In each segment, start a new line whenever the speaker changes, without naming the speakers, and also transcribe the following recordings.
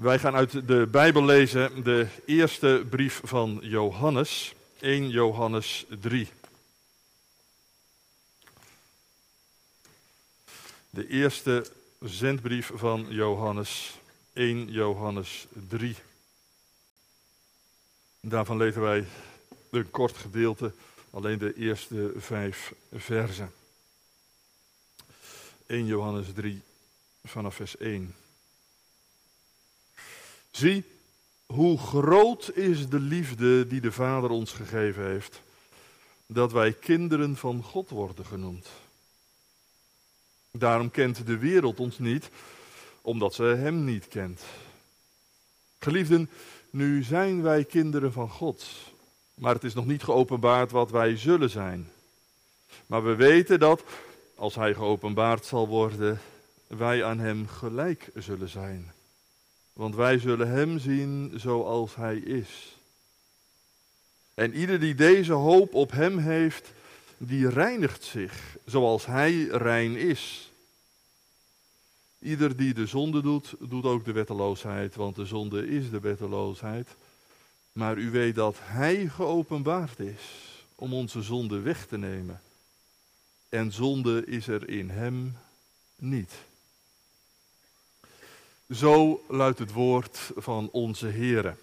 Wij gaan uit de Bijbel lezen de eerste brief van Johannes, 1 Johannes 3. De eerste zendbrief van Johannes, 1 Johannes 3. Daarvan lezen wij een kort gedeelte, alleen de eerste vijf versen. 1 Johannes 3 vanaf vers 1. Zie, hoe groot is de liefde die de Vader ons gegeven heeft, dat wij kinderen van God worden genoemd. Daarom kent de wereld ons niet, omdat ze Hem niet kent. Geliefden, nu zijn wij kinderen van God, maar het is nog niet geopenbaard wat wij zullen zijn. Maar we weten dat, als Hij geopenbaard zal worden, wij aan Hem gelijk zullen zijn. Want wij zullen Hem zien zoals Hij is. En ieder die deze hoop op Hem heeft, die reinigt zich zoals Hij rein is. Ieder die de zonde doet, doet ook de wetteloosheid, want de zonde is de wetteloosheid. Maar u weet dat Hij geopenbaard is om onze zonde weg te nemen. En zonde is er in Hem niet. Zo luidt het woord van onze Here.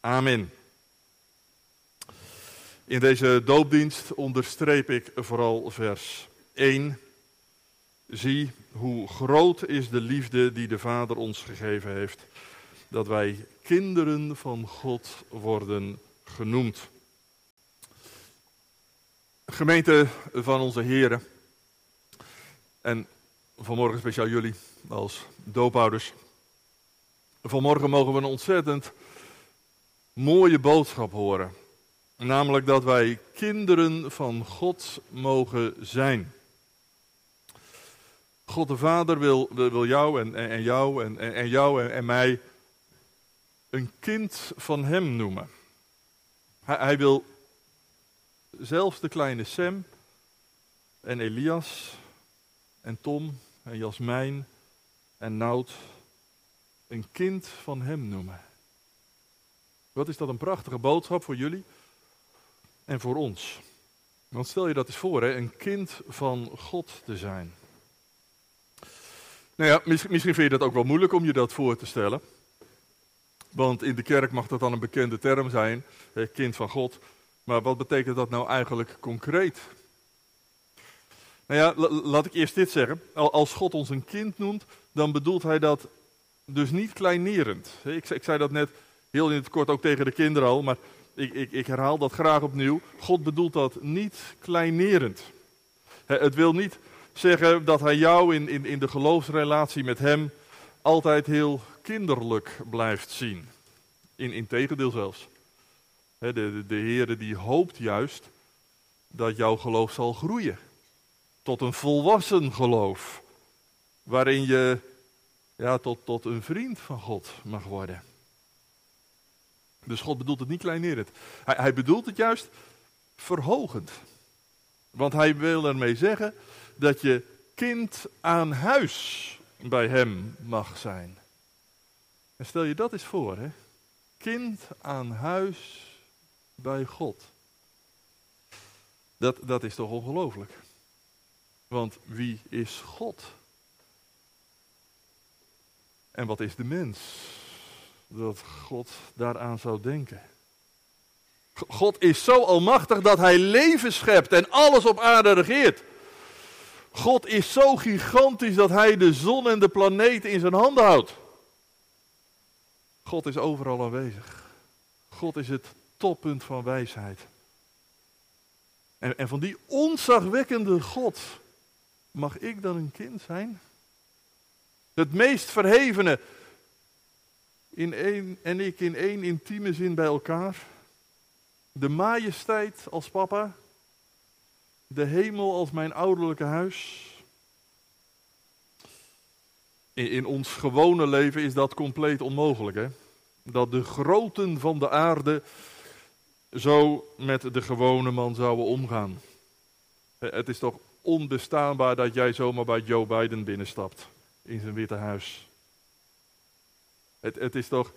Amen. In deze doopdienst onderstreep ik vooral vers 1. Zie hoe groot is de liefde die de Vader ons gegeven heeft, dat wij kinderen van God worden genoemd. Gemeente van onze Heren. En vanmorgen speciaal jullie als doopouders. Vanmorgen mogen we een ontzettend mooie boodschap horen. Namelijk dat wij kinderen van God mogen zijn. God de Vader wil, wil, jou en, en, jou en, en jou en, en, mij een kind van Hem noemen. Hij, hij wil zelfs de kleine Sam en Elias en Tom en Jasmijn en Nout een kind van Hem noemen. Wat is dat een prachtige boodschap voor jullie en voor ons. Want stel je dat eens voor, hè, een kind van God te zijn. Nou ja, misschien vind je dat ook wel moeilijk om je dat voor te stellen. Want in de kerk mag dat dan een bekende term zijn, kind van God. Maar wat betekent dat nou eigenlijk concreet? Nou ja, laat ik eerst dit zeggen. Als God ons een kind noemt, dan bedoelt hij dat dus niet kleinerend. Ik, ik zei dat net heel in het kort ook tegen de kinderen al, maar ik, ik, ik herhaal dat graag opnieuw. God bedoelt dat niet kleinerend. Het wil niet zeggen dat hij jou in, in, in de geloofsrelatie met hem altijd heel kinderlijk blijft zien. In, tegendeel zelfs. De, de, de Heere die hoopt juist dat jouw geloof zal groeien. Tot een volwassen geloof. Waarin je ja, tot, tot een vriend van God mag worden. Dus God bedoelt het niet kleinerend. Hij, hij bedoelt het juist verhogend. Want hij wil ermee zeggen dat je kind aan huis bij hem mag zijn. En stel je dat eens voor, hè? Kind aan huis bij God. Dat, dat is toch ongelooflijk? Want wie is God? En wat is de mens? Dat God daaraan zou denken. God is zo almachtig dat hij leven schept en alles op aarde regeert. God is zo gigantisch dat hij de zon en de planeten in zijn handen houdt. God is overal aanwezig. God is het toppunt van wijsheid. En, en van die onzagwekkende God mag ik dan een kind zijn? Het meest verhevene in één, en ik in één intieme zin bij elkaar. De majesteit als papa. De hemel als mijn ouderlijke huis. In, in ons gewone leven is dat compleet onmogelijk. Hè? Dat de groten van de aarde zo met de gewone man zouden omgaan. Het is toch onbestaanbaar dat jij zomaar bij Joe Biden binnenstapt in zijn witte huis. Het, het is toch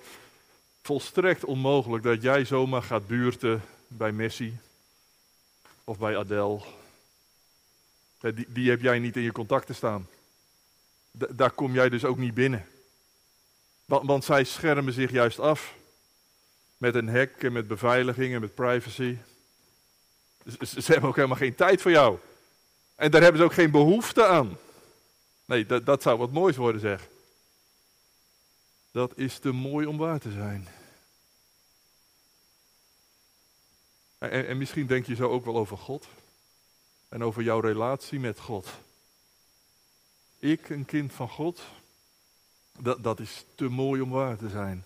volstrekt onmogelijk dat jij zomaar gaat buurten bij Messi of bij Adele. Die, die heb jij niet in je contacten staan. daar kom jij dus ook niet binnen. Want, want zij schermen zich juist af. Met een hek en met beveiliging en met privacy. Ze, ze hebben ook helemaal geen tijd voor jou. En daar hebben ze ook geen behoefte aan. Nee, dat, dat zou wat moois worden, zeg. Dat is te mooi om waar te zijn. En, en, misschien denk je zo ook wel over God. En over jouw relatie met God. Ik, een kind van God, dat, dat is te mooi om waar te zijn.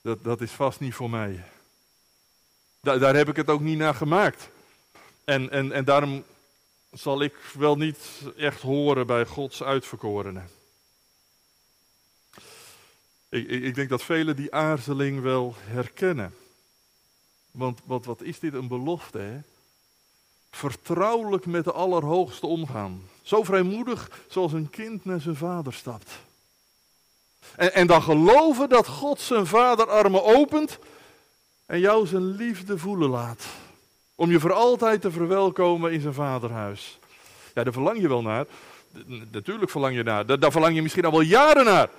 Dat, dat is vast niet voor mij. Da, daar heb ik het ook niet naar gemaakt. En, en, en daarom zal ik wel niet echt horen bij Gods uitverkorenen. Ik, ik, ik denk dat velen die aarzeling wel herkennen. Want wat, wat is dit een belofte, hè? Vertrouwelijk met de Allerhoogste omgaan. Zo vrijmoedig zoals een kind naar zijn vader stapt. En, en dan geloven dat God zijn vaderarmen opent en jou zijn liefde voelen laat. Om je voor altijd te verwelkomen in zijn vaderhuis. Ja, daar verlang je wel naar. Natuurlijk verlang je naar. Daar, verlang je misschien al wel jaren naar.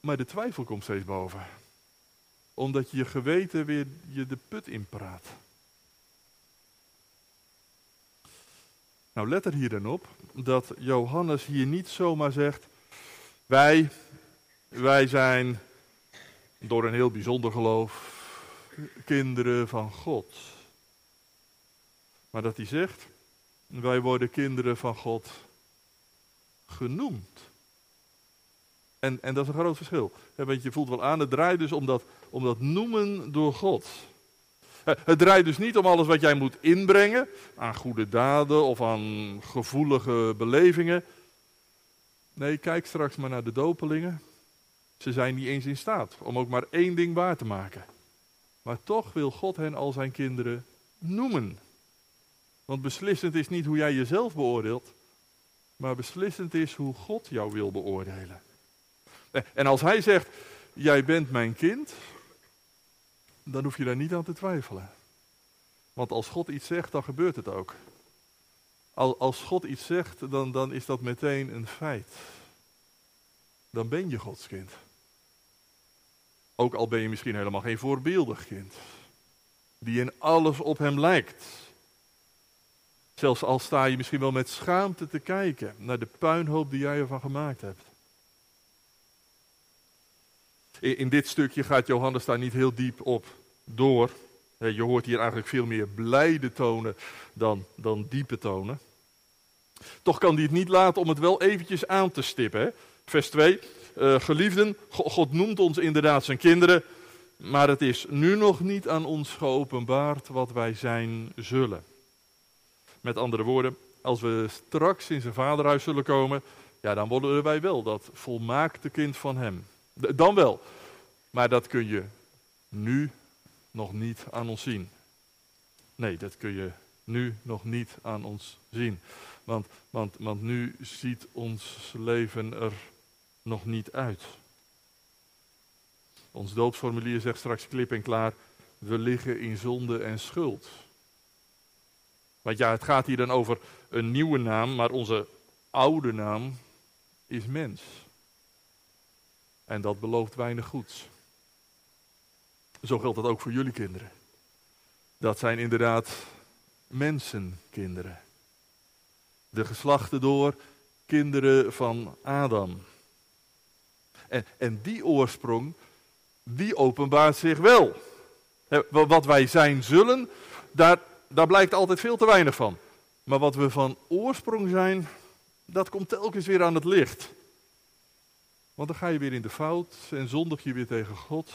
Maar de twijfel komt steeds boven. Omdat je geweten weer je de put inpraat. Nou, let er hier dan op dat Johannes hier niet zomaar zegt: Wij, wij zijn door een heel bijzonder geloof kinderen van God. Maar dat hij zegt: Wij worden kinderen van God genoemd. En, en dat is een groot verschil. Want je voelt wel aan, het draait dus om dat, om dat noemen door God. Het draait dus niet om alles wat jij moet inbrengen aan goede daden of aan gevoelige belevingen. Nee, kijk straks maar naar de dopelingen. Ze zijn niet eens in staat om ook maar één ding waar te maken. Maar toch wil God hen al zijn kinderen noemen. Want beslissend is niet hoe jij jezelf beoordeelt, maar beslissend is hoe God jou wil beoordelen. En als hij zegt, jij bent mijn kind, dan hoef je daar niet aan te twijfelen. Want als God iets zegt, dan gebeurt het ook. Als God iets zegt, dan, dan is dat meteen een feit. Dan ben je Gods kind. Ook al ben je misschien helemaal geen voorbeeldig kind. Die in alles op hem lijkt. Zelfs al sta je misschien wel met schaamte te kijken naar de puinhoop die jij ervan gemaakt hebt. In, dit stukje gaat Johannes daar niet heel diep op door. Je hoort hier eigenlijk veel meer blijde tonen dan, dan diepe tonen. Toch kan hij het niet laten om het wel eventjes aan te stippen. Vers 2. Uh, eh, geliefden, God noemt ons inderdaad zijn kinderen. Maar het is nu nog niet aan ons geopenbaard wat wij zijn zullen. Met andere woorden, als we straks in zijn vaderhuis zullen komen, ja, dan worden wij wel dat volmaakte kind van hem. Dan wel. Maar dat kun je nu nog niet aan ons zien. Nee, dat kun je nu nog niet aan ons zien. Want, want, want nu ziet ons leven er nog niet uit. Ons doopsformulier zegt straks klip en klaar: we liggen in zonde en schuld. Want ja, het gaat hier dan over een nieuwe naam, maar onze oude naam is mens. En dat belooft weinig goeds. Zo geldt dat ook voor jullie kinderen. Dat zijn inderdaad mensenkinderen. De geslachten door kinderen van Adam. En, en die oorsprong, die openbaart zich wel. Wat wij zijn zullen, daar, daar blijkt altijd veel te weinig van. Maar wat we van oorsprong zijn, dat komt telkens weer aan het licht. Want dan ga je weer in de fout en zondig je weer tegen God.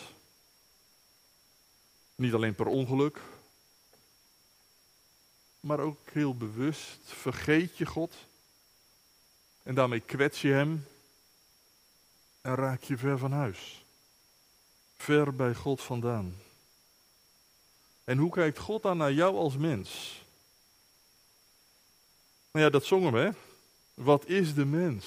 Niet alleen per ongeluk, maar ook heel bewust vergeet je God. En daarmee kwets je hem en raak je ver van huis. Ver bij God vandaan. En hoe kijkt God dan naar jou als mens? Nou ja, dat zongen we. Hè? Wat is de mens?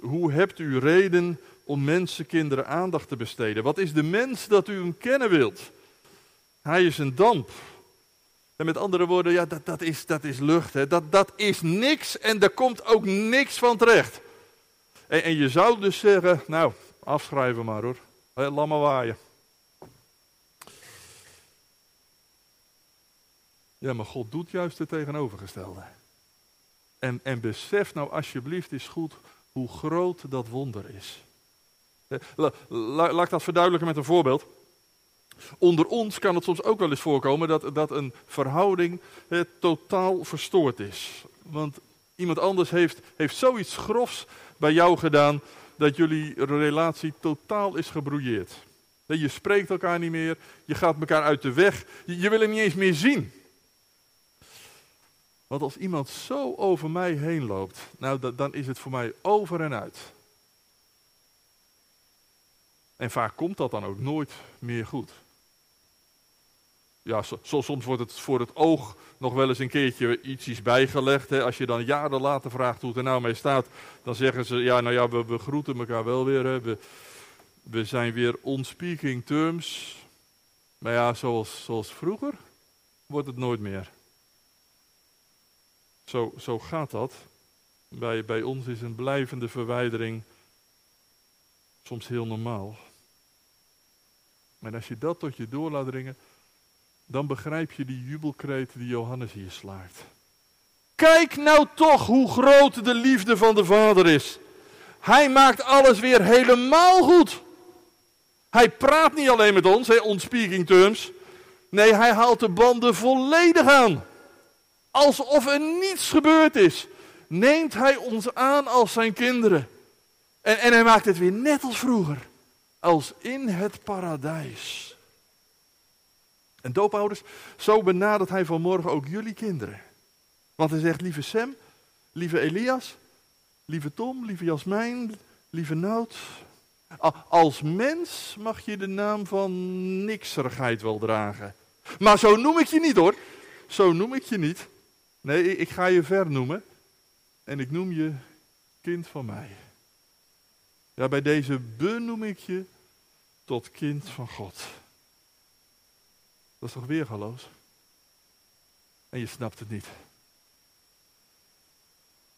Hoe hebt u reden om mensenkinderen aandacht te besteden. Wat is de mens dat u hem kennen wilt? Hij is een damp. En met andere woorden, ja, dat, dat, is, dat is lucht. Hè. Dat, dat is niks en daar komt ook niks van terecht. En, en je zou dus zeggen, nou, afschrijven maar hoor. Laat maar waaien. Ja, maar God doet juist het tegenovergestelde. En, en besef nou alsjeblieft eens goed hoe groot dat wonder is. laat ik dat verduidelijken met een voorbeeld. Onder ons kan het soms ook wel eens voorkomen dat, dat een verhouding totaal verstoord is. Want iemand anders heeft, heeft zoiets grofs bij jou gedaan dat jullie relatie totaal is gebrouilleerd. Je spreekt elkaar niet meer, je gaat elkaar uit de weg, je, je wil hem niet eens meer zien. Want als iemand zo over mij heen loopt, nou dan is het voor mij over en uit. En vaak komt dat dan ook nooit meer goed. Ja, soms wordt het voor het oog nog wel eens een keertje iets bijgelegd. Hè. Als je dan jaren later vraagt hoe het er nou mee staat, dan zeggen ze, ja nou ja, we, groeten elkaar wel weer. Hè. We, we zijn weer on speaking terms. Maar ja, zoals, zoals vroeger wordt het nooit meer. Zo, zo gaat dat. Bij, bij ons is een blijvende verwijdering soms heel normaal. Maar als je dat tot je door laat dringen, dan begrijp je die jubelkreet die Johannes hier slaakt. Kijk nou toch hoe groot de liefde van de Vader is. Hij maakt alles weer helemaal goed. Hij praat niet alleen met ons, on speaking terms. Nee, hij haalt de banden volledig aan alsof er niets gebeurd is, neemt hij ons aan als zijn kinderen. En, en hij maakt het weer net als vroeger, als in het paradijs. En doopouders, zo benadert hij vanmorgen ook jullie kinderen. Want hij zegt, lieve Sam, lieve Elias, lieve Tom, lieve Jasmijn, lieve Nout. Als mens mag je de naam van nikserigheid wel dragen. Maar zo noem ik je niet hoor. Zo noem ik je niet. Nee, ik ga je vernoemen. En ik noem je kind van mij. Ja, bij deze benoem ik je tot kind van God. Dat is toch weergaloos? En je snapt het niet.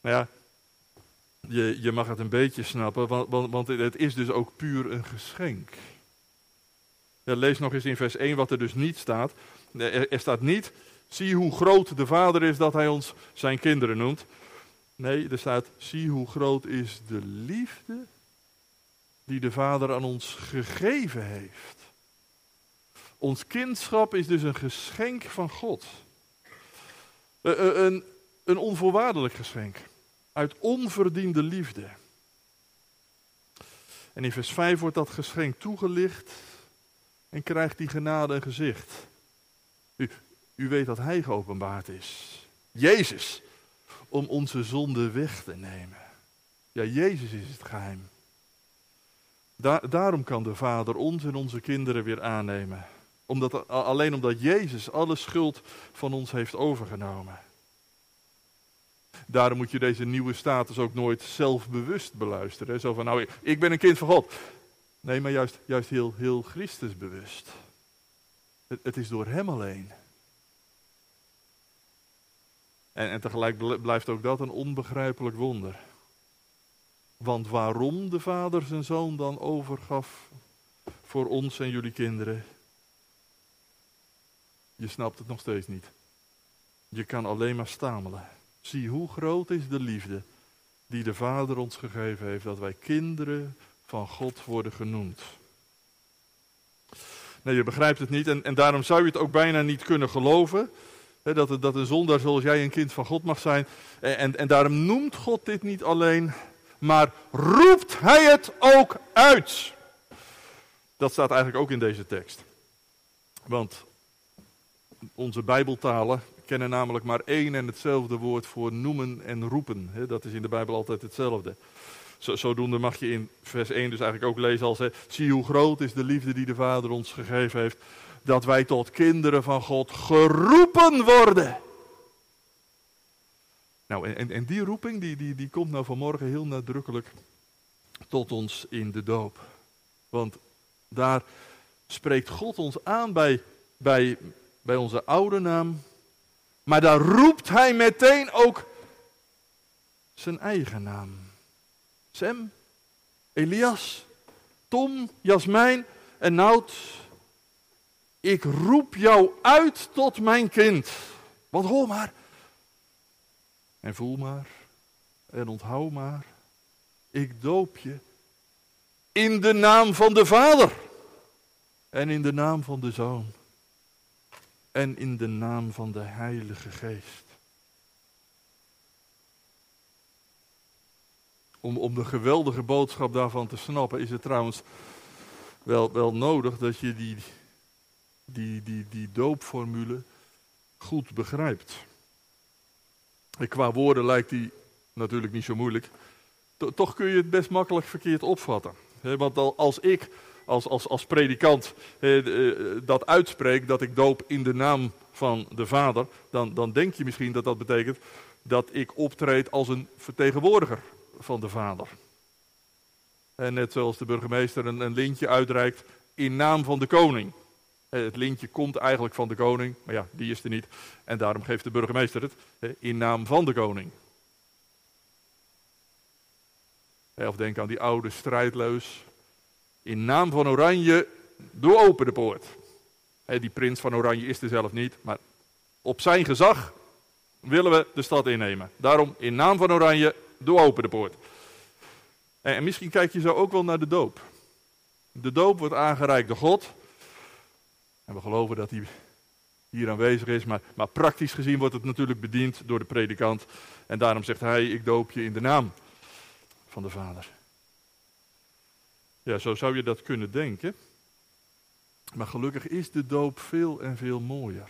Nou ja, je, je mag het een beetje snappen, want, want, het is dus ook puur een geschenk. Ja, lees nog eens in vers 1 wat er dus niet staat. Er staat niet, Zie hoe groot de Vader is dat hij ons zijn kinderen noemt. Nee, er staat, zie hoe groot is de liefde die de Vader aan ons gegeven heeft. Ons kindschap is dus een geschenk van God. Eh, eh, een, een onvoorwaardelijk geschenk. Uit onverdiende liefde. En in vers 5 wordt dat geschenk toegelicht en krijgt die genade een gezicht. U weet dat Hij geopenbaard is. Jezus. Om onze zonde weg te nemen. Ja, Jezus is het geheim. daarom kan de Vader ons en onze kinderen weer aannemen. Omdat, alleen omdat Jezus alle schuld van ons heeft overgenomen. Daarom moet je deze nieuwe status ook nooit zelfbewust beluisteren. Zo van, nou, ik ben een kind van God. Nee, maar juist, juist heel, heel Christusbewust. Het, het is door Hem alleen. En, en tegelijk blijft ook dat een onbegrijpelijk wonder. Want waarom de vader zijn zoon dan overgaf voor ons en jullie kinderen, je snapt het nog steeds niet. Je kan alleen maar stamelen. Zie hoe groot is de liefde die de Vader ons gegeven heeft, dat wij kinderen van God worden genoemd. Nee, je begrijpt het niet en, en daarom zou je het ook bijna niet kunnen geloven dat, dat een zondaar zoals jij een kind van God mag zijn. En, en daarom noemt God dit niet alleen, maar roept hij het ook uit. Dat staat eigenlijk ook in deze tekst. Want onze Bijbeltalen kennen namelijk maar één en hetzelfde woord voor noemen en roepen. Dat is in de Bijbel altijd hetzelfde. Zodoende mag je in vers 1 dus eigenlijk ook lezen als: Zie hoe groot is de liefde die de Vader ons gegeven heeft dat wij tot kinderen van God geroepen worden. Nou, en, en die roeping die, die, die komt nou vanmorgen heel nadrukkelijk tot ons in de doop. Want daar spreekt God ons aan bij, bij, bij onze oude naam. Maar daar roept hij meteen ook zijn eigen naam. Sem, Elias, Tom, Jasmijn en Nout. Ik roep jou uit tot mijn kind. Want hoor maar. En voel maar. En onthoud maar. Ik doop je in de naam van de Vader. En in de naam van de Zoon. En in de naam van de Heilige Geest. Om, om de geweldige boodschap daarvan te snappen is het trouwens wel, wel nodig dat je die, die, die, die doopformule goed begrijpt. En qua woorden lijkt die natuurlijk niet zo moeilijk. toch kun je het best makkelijk verkeerd opvatten. want als ik als, als, als predikant eh, dat uitspreek, dat ik doop in de naam van de Vader, dan, dan denk je misschien dat dat betekent dat ik optreed als een vertegenwoordiger van de Vader. En net zoals de burgemeester een, een lintje uitreikt in naam van de koning. Eh, het lintje komt eigenlijk van de koning, maar ja, die is er niet. En daarom geeft de burgemeester het in naam van de koning. Of denk aan die oude strijdleus. In naam van Oranje, doe open de poort. Die prins van Oranje is er zelf niet, maar op zijn gezag willen we de stad innemen. Daarom, in naam van Oranje, doe open de poort. En misschien kijk je zo ook wel naar de doop. De doop wordt aangereikt door God. En we geloven dat hij hier aanwezig is, maar, maar praktisch gezien wordt het natuurlijk bediend door de predikant. En daarom zegt hij, ik doop je in de naam van de Vader. Ja, zo zou je dat kunnen denken. Maar gelukkig is de doop veel en veel mooier.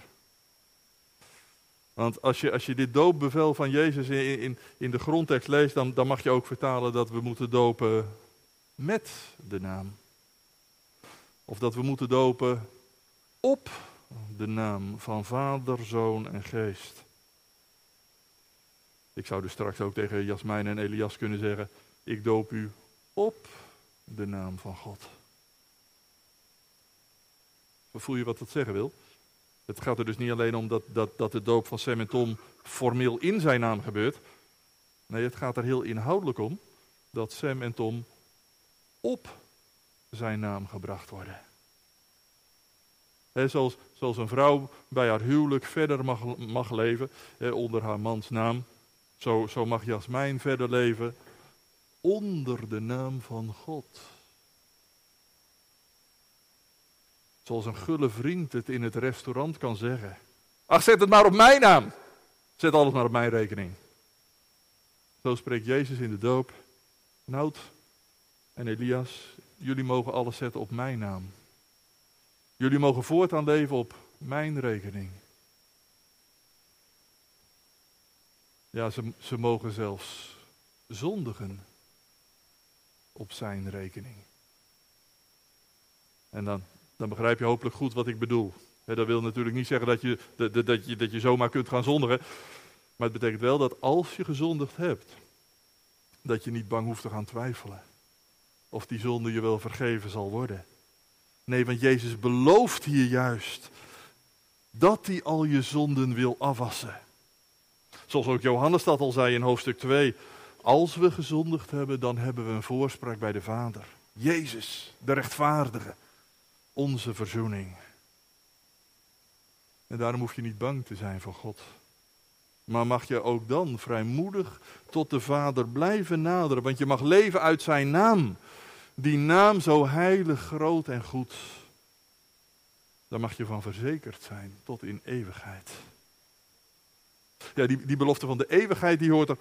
Want als je, als je dit doopbevel van Jezus in, in, in de grondtekst leest, dan, dan mag je ook vertalen dat we moeten dopen met de naam. Of dat we moeten dopen op de naam van Vader, Zoon en Geest. Ik zou dus straks ook tegen Jasmijn en Elias kunnen zeggen: Ik doop u op de naam van God. Voel je wat dat zeggen wil? Het gaat er dus niet alleen om dat, dat, dat de doop van Sam en Tom formeel in zijn naam gebeurt. Nee, het gaat er heel inhoudelijk om dat Sam en Tom op zijn naam gebracht worden. Zoals, zoals een vrouw bij haar huwelijk verder mag, mag leven onder haar mans naam. Zo, zo mag Jasmijn verder leven onder de naam van God. Zoals een gulle vriend het in het restaurant kan zeggen. Ach, zet het maar op mijn naam. Zet alles maar op mijn rekening. Zo spreekt Jezus in de doop. Nout en Elias, jullie mogen alles zetten op mijn naam. Jullie mogen voortaan leven op mijn rekening. Ja, ze, ze mogen zelfs zondigen op zijn rekening. En dan, dan begrijp je hopelijk goed wat ik bedoel. dat wil natuurlijk niet zeggen dat je, dat, dat, je, dat je zomaar kunt gaan zondigen. Maar het betekent wel dat als je gezondigd hebt, dat je niet bang hoeft te gaan twijfelen. Of die zonde je wel vergeven zal worden. Nee, want Jezus belooft hier juist dat hij al je zonden wil afwassen. Zoals ook Johannes dat al zei in hoofdstuk 2. Als we gezondigd hebben, dan hebben we een voorspraak bij de Vader. Jezus, de rechtvaardige, onze verzoening. En daarom hoef je niet bang te zijn voor God. Maar mag je ook dan vrijmoedig tot de Vader blijven naderen, want je mag leven uit zijn naam. Die naam zo heilig, groot en goed. Daar mag je van verzekerd zijn tot in eeuwigheid. Ja, die, die belofte van de eeuwigheid die hoort er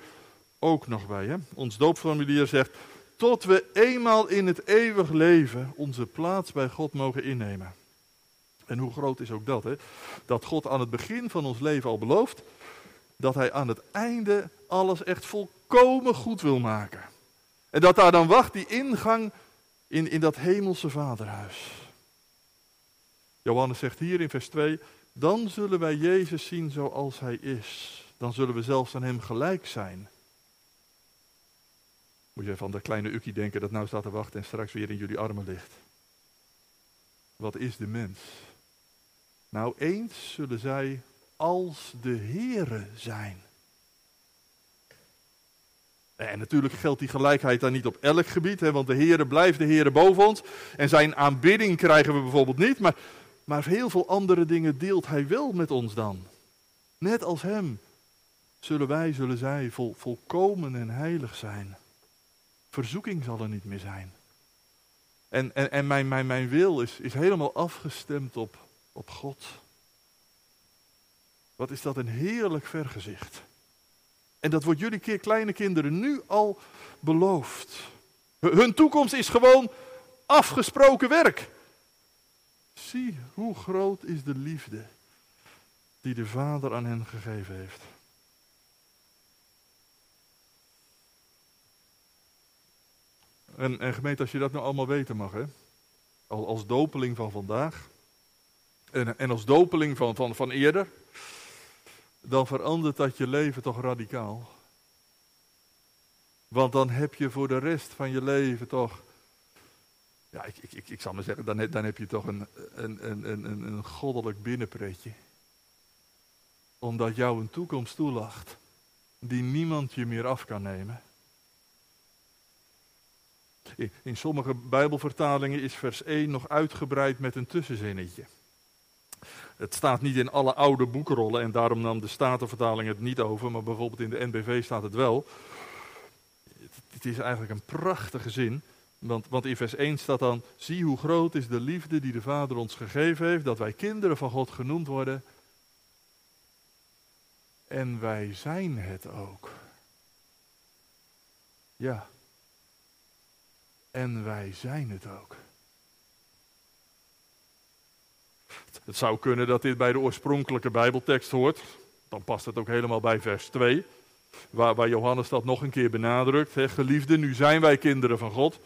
ook nog bij. Hè? Ons doopformulier zegt, tot we eenmaal in het eeuwig leven onze plaats bij God mogen innemen. En hoe groot is ook dat, hè? Dat God aan het begin van ons leven al belooft dat Hij aan het einde alles echt volkomen goed wil maken. En dat daar dan wacht die ingang in, in dat hemelse vaderhuis. Johannes zegt hier in vers 2, dan zullen wij Jezus zien zoals Hij is. Dan zullen we zelfs aan Hem gelijk zijn. Moet je van dat kleine ukkie denken dat nou staat te wachten en straks weer in jullie armen ligt. Wat is de mens? Nou, eens zullen zij als de Heere zijn. En natuurlijk geldt die gelijkheid dan niet op elk gebied, hè, want de Heere blijft de Heere boven ons. En zijn aanbidding krijgen we bijvoorbeeld niet, maar, maar heel veel andere dingen deelt Hij wel met ons dan. Net als Hem zullen wij, zullen zij vol, volkomen en heilig zijn. Verzoeking zal er niet meer zijn. En, en, en mijn, mijn, mijn wil is, is helemaal afgestemd op, op God. Wat is dat een heerlijk vergezicht. En dat wordt jullie kleine kinderen nu al beloofd. Hun toekomst is gewoon afgesproken werk. Zie hoe groot is de liefde die de Vader aan hen gegeven heeft. En, en gemeente, als je dat nou allemaal weten mag, hè? Als dopeling van vandaag en, en als dopeling van, van, van eerder, dan verandert dat je leven toch radicaal. Want dan heb je voor de rest van je leven toch, ja, ik, ik, ik, ik zal maar zeggen, dan heb, dan heb je toch een, een, een, een, een goddelijk binnenpretje. Omdat jou een toekomst toelacht die niemand je meer af kan nemen. In sommige Bijbelvertalingen is vers 1 nog uitgebreid met een tussenzinnetje. Het staat niet in alle oude boekrollen en daarom nam de Statenvertaling het niet over, maar bijvoorbeeld in de NBV staat het wel. Het is eigenlijk een prachtige zin, want, want in vers 1 staat dan: Zie hoe groot is de liefde die de Vader ons gegeven heeft, dat wij kinderen van God genoemd worden. En wij zijn het ook. Ja. En wij zijn het ook. Het zou kunnen dat dit bij de oorspronkelijke Bijbeltekst hoort. Dan past het ook helemaal bij vers 2. Waar, waar Johannes dat nog een keer benadrukt. Hè, geliefde, nu zijn wij kinderen van God.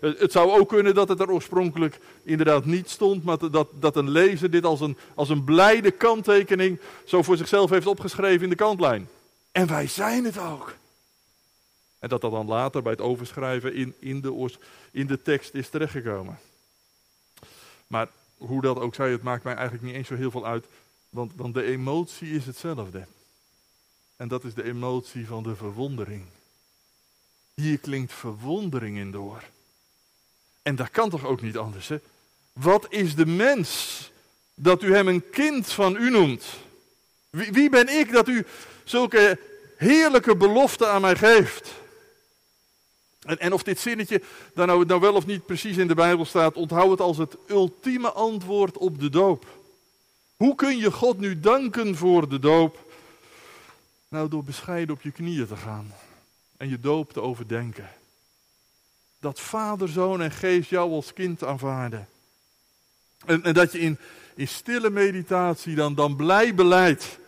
Het zou ook kunnen dat het er oorspronkelijk inderdaad niet stond, maar dat, dat een lezer dit als een, als een blijde kanttekening zo voor zichzelf heeft opgeschreven in de kantlijn. En wij zijn het ook. En dat dat dan later bij het overschrijven in, in, de, in de tekst is terechtgekomen. Maar hoe dat ook zij, het maakt mij eigenlijk niet eens zo heel veel uit. Want, want de emotie is hetzelfde. En dat is de emotie van de verwondering. Hier klinkt verwondering in door. En dat kan toch ook niet anders, hè? Wat is de mens dat u hem een kind van u noemt? Wie, wie ben ik dat u zulke heerlijke beloften aan mij geeft? En, en, of dit zinnetje dan nou, nou wel of niet precies in de Bijbel staat, onthoud het als het ultieme antwoord op de doop. Hoe kun je God nu danken voor de doop? Nou, door bescheiden op je knieën te gaan en je doop te overdenken. Dat Vader, Zoon en Geest jou als kind aanvaarden. En, en dat je in, in stille meditatie dan, dan blij beleidt.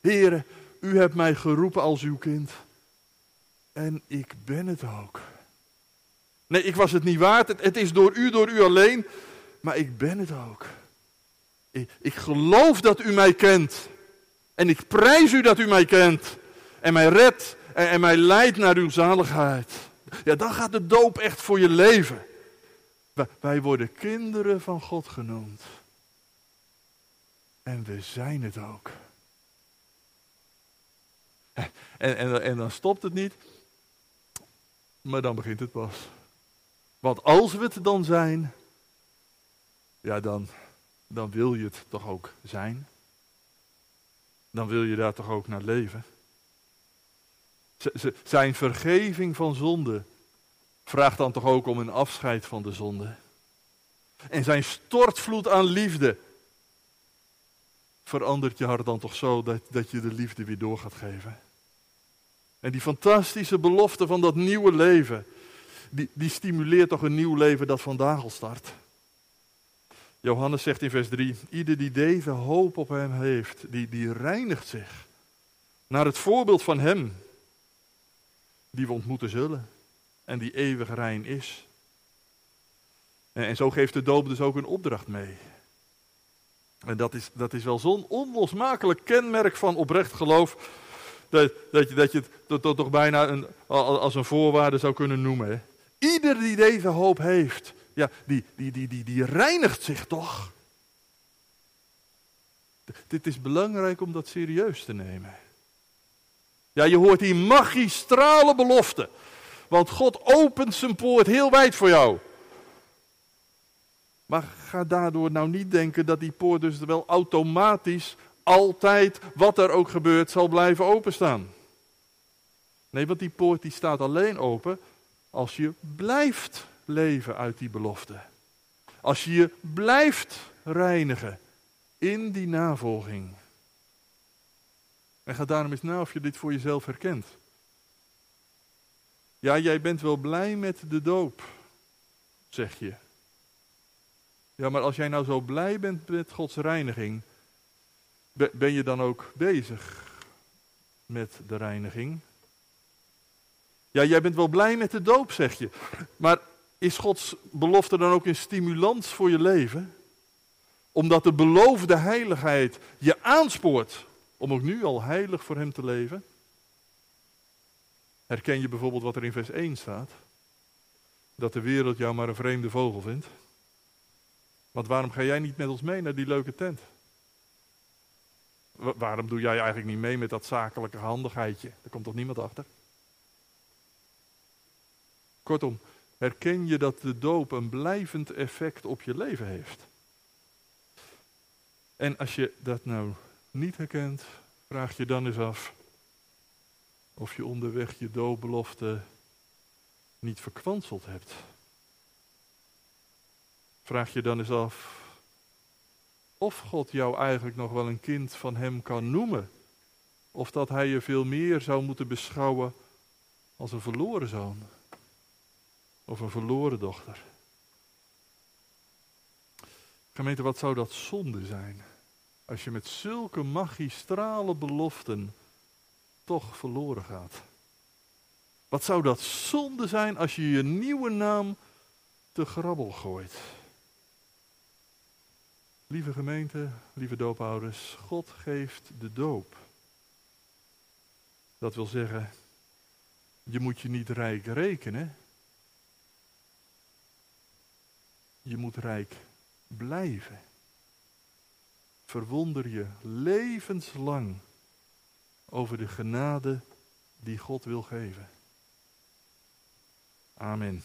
Heere, u hebt mij geroepen als uw kind. En ik ben het ook. Nee, ik was het niet waard. Het, is door u, door u alleen. Maar ik ben het ook. Ik, ik geloof dat u mij kent. En ik prijs u dat u mij kent. En mij redt en, en mij leidt naar uw zaligheid. Ja, dan gaat de doop echt voor je leven. Wij worden kinderen van God genoemd. En we zijn het ook. En, en, en dan stopt het niet, maar dan begint het pas. Want als we het dan zijn, ja, dan, dan wil je het toch ook zijn. Dan wil je daar toch ook naar leven. zijn vergeving van zonde vraagt dan toch ook om een afscheid van de zonde. En zijn stortvloed aan liefde verandert je hart dan toch zo dat, dat je de liefde weer door gaat geven. En die fantastische belofte van dat nieuwe leven, die, die stimuleert toch een nieuw leven dat vandaag al start. Johannes zegt in vers 3, ieder die deze hoop op hem heeft, die, die reinigt zich naar het voorbeeld van hem, die we ontmoeten zullen en die eeuwig rein is. En, en zo geeft de doop dus ook een opdracht mee. En dat is, dat is wel zo'n onlosmakelijk kenmerk van oprecht geloof dat, dat, je, dat je het toch, toch bijna een, als een voorwaarde zou kunnen noemen. Ieder die deze hoop heeft, ja, die, die, die, die, die reinigt zich toch. Dit is belangrijk om dat serieus te nemen. Ja, je hoort die magistrale belofte. Want God opent zijn poort heel wijd voor jou. Maar ga daardoor nou niet denken dat die poort dus wel automatisch altijd, wat er ook gebeurt, zal blijven openstaan. Nee, want die poort die staat alleen open als je blijft leven uit die belofte. Als je je blijft reinigen in die navolging. En ga daarom eens na of je dit voor jezelf herkent. Ja, jij bent wel blij met de doop, zeg je. Ja, maar als jij nou zo blij bent met Gods reiniging, ben je dan ook bezig met de reiniging? Ja, jij bent wel blij met de doop, zeg je. Maar is Gods belofte dan ook een stimulans voor je leven? Omdat de beloofde heiligheid je aanspoort om ook nu al heilig voor Hem te leven? Herken je bijvoorbeeld wat er in vers 1 staat? Dat de wereld jou maar een vreemde vogel vindt. Want waarom ga jij niet met ons mee naar die leuke tent? waarom doe jij eigenlijk niet mee met dat zakelijke handigheidje? Daar komt toch niemand achter? Kortom, herken je dat de doop een blijvend effect op je leven heeft? En als je dat nou niet herkent, vraag je dan eens af of je onderweg je doopbelofte niet verkwanseld hebt. Vraag je dan eens af of God jou eigenlijk nog wel een kind van Hem kan noemen. Of dat Hij je veel meer zou moeten beschouwen als een verloren zoon. Of een verloren dochter. Gemeente, wat zou dat zonde zijn? Als je met zulke magistrale beloften toch verloren gaat. Wat zou dat zonde zijn als je je nieuwe naam te grabbel gooit? Lieve gemeente, lieve doopouders, God geeft de doop. Dat wil zeggen, je moet je niet rijk rekenen. Je moet rijk blijven. Verwonder je levenslang over de genade die God wil geven. Amen.